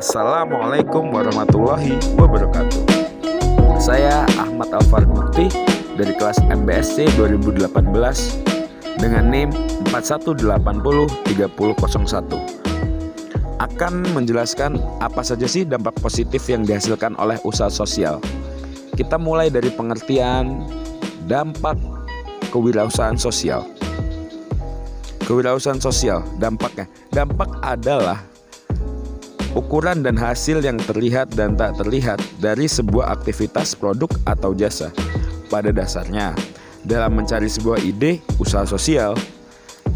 Assalamualaikum warahmatullahi wabarakatuh. Saya Ahmad Alfar Mukti dari kelas MBSC 2018 dengan NIM 41803001 akan menjelaskan apa saja sih dampak positif yang dihasilkan oleh usaha sosial. Kita mulai dari pengertian dampak kewirausahaan sosial. Kewirausahaan sosial, dampaknya. Dampak adalah ukuran dan hasil yang terlihat dan tak terlihat dari sebuah aktivitas produk atau jasa. Pada dasarnya, dalam mencari sebuah ide usaha sosial,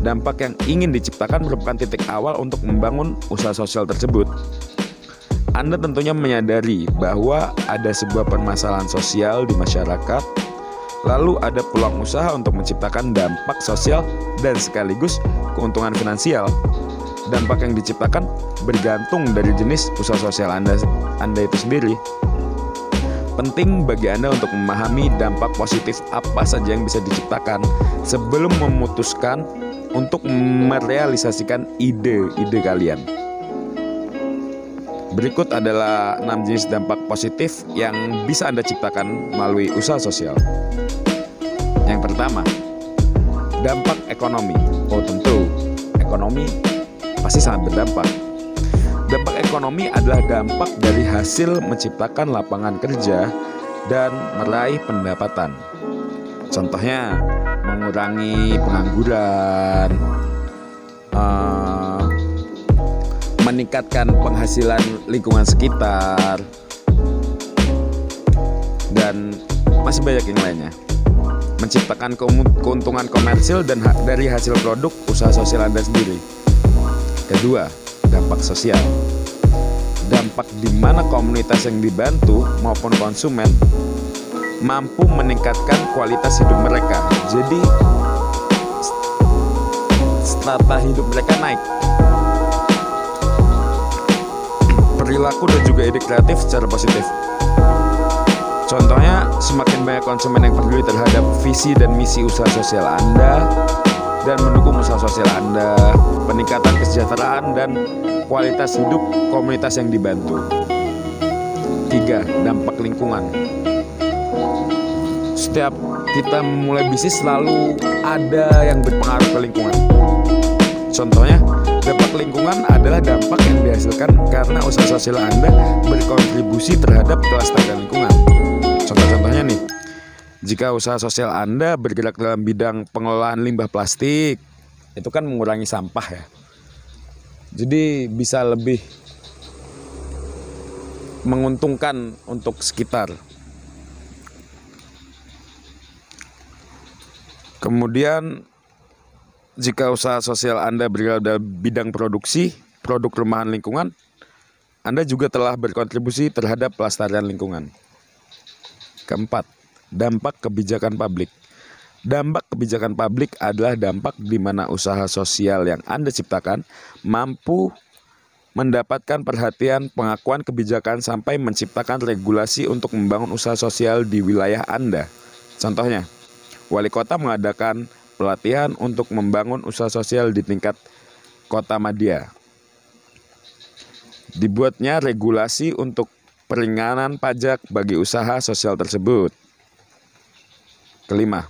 dampak yang ingin diciptakan merupakan titik awal untuk membangun usaha sosial tersebut. Anda tentunya menyadari bahwa ada sebuah permasalahan sosial di masyarakat, lalu ada peluang usaha untuk menciptakan dampak sosial dan sekaligus keuntungan finansial dampak yang diciptakan bergantung dari jenis usaha sosial Anda, Anda itu sendiri. Penting bagi Anda untuk memahami dampak positif apa saja yang bisa diciptakan sebelum memutuskan untuk merealisasikan ide-ide kalian. Berikut adalah 6 jenis dampak positif yang bisa Anda ciptakan melalui usaha sosial. Yang pertama, dampak ekonomi. Oh, tentu ekonomi pasti sangat berdampak. Dampak ekonomi adalah dampak dari hasil menciptakan lapangan kerja dan meraih pendapatan. Contohnya, mengurangi pengangguran, uh, meningkatkan penghasilan lingkungan sekitar, dan masih banyak yang lainnya. Menciptakan keuntungan komersil dan dari hasil produk usaha sosial Anda sendiri. Kedua, dampak sosial. Dampak di mana komunitas yang dibantu maupun konsumen mampu meningkatkan kualitas hidup mereka. Jadi strata hidup mereka naik. Perilaku dan juga ide kreatif secara positif. Contohnya, semakin banyak konsumen yang peduli terhadap visi dan misi usaha sosial Anda, dan mendukung usaha sosial Anda, peningkatan kesejahteraan dan kualitas hidup komunitas yang dibantu. Tiga, dampak lingkungan. Setiap kita memulai bisnis selalu ada yang berpengaruh ke lingkungan. Contohnya, dampak lingkungan adalah dampak yang dihasilkan karena usaha sosial Anda berkontribusi terhadap kelestarian lingkungan. Contoh-contohnya nih, jika usaha sosial Anda bergerak dalam bidang pengelolaan limbah plastik, itu kan mengurangi sampah ya. Jadi bisa lebih menguntungkan untuk sekitar. Kemudian jika usaha sosial Anda bergerak dalam bidang produksi, produk rumahan lingkungan, Anda juga telah berkontribusi terhadap pelestarian lingkungan. Keempat, dampak kebijakan publik. Dampak kebijakan publik adalah dampak di mana usaha sosial yang Anda ciptakan mampu mendapatkan perhatian pengakuan kebijakan sampai menciptakan regulasi untuk membangun usaha sosial di wilayah Anda. Contohnya, wali kota mengadakan pelatihan untuk membangun usaha sosial di tingkat kota Madia. Dibuatnya regulasi untuk peringanan pajak bagi usaha sosial tersebut. Kelima,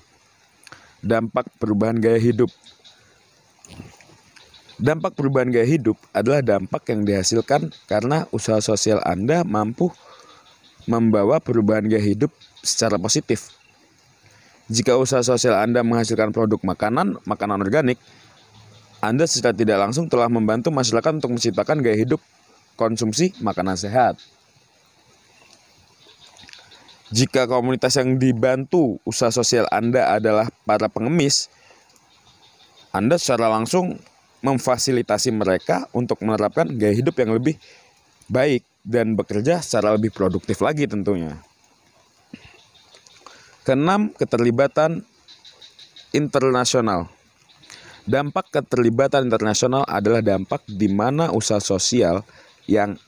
dampak perubahan gaya hidup. Dampak perubahan gaya hidup adalah dampak yang dihasilkan karena usaha sosial Anda mampu membawa perubahan gaya hidup secara positif. Jika usaha sosial Anda menghasilkan produk makanan, makanan organik, Anda secara tidak langsung telah membantu masyarakat untuk menciptakan gaya hidup konsumsi makanan sehat. Jika komunitas yang dibantu usaha sosial Anda adalah para pengemis, Anda secara langsung memfasilitasi mereka untuk menerapkan gaya hidup yang lebih baik dan bekerja secara lebih produktif lagi tentunya. Keenam, keterlibatan internasional. Dampak keterlibatan internasional adalah dampak di mana usaha sosial yang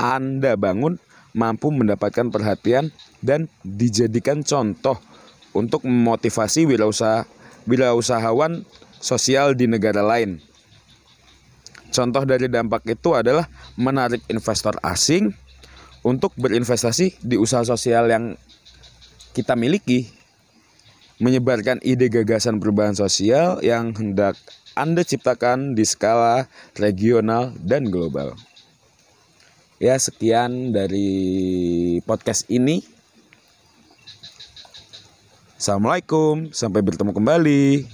Anda bangun mampu mendapatkan perhatian dan dijadikan contoh untuk memotivasi wirausaha wirausahawan sosial di negara lain. Contoh dari dampak itu adalah menarik investor asing untuk berinvestasi di usaha sosial yang kita miliki, menyebarkan ide gagasan perubahan sosial yang hendak Anda ciptakan di skala regional dan global. Ya, sekian dari podcast ini. Assalamualaikum, sampai bertemu kembali.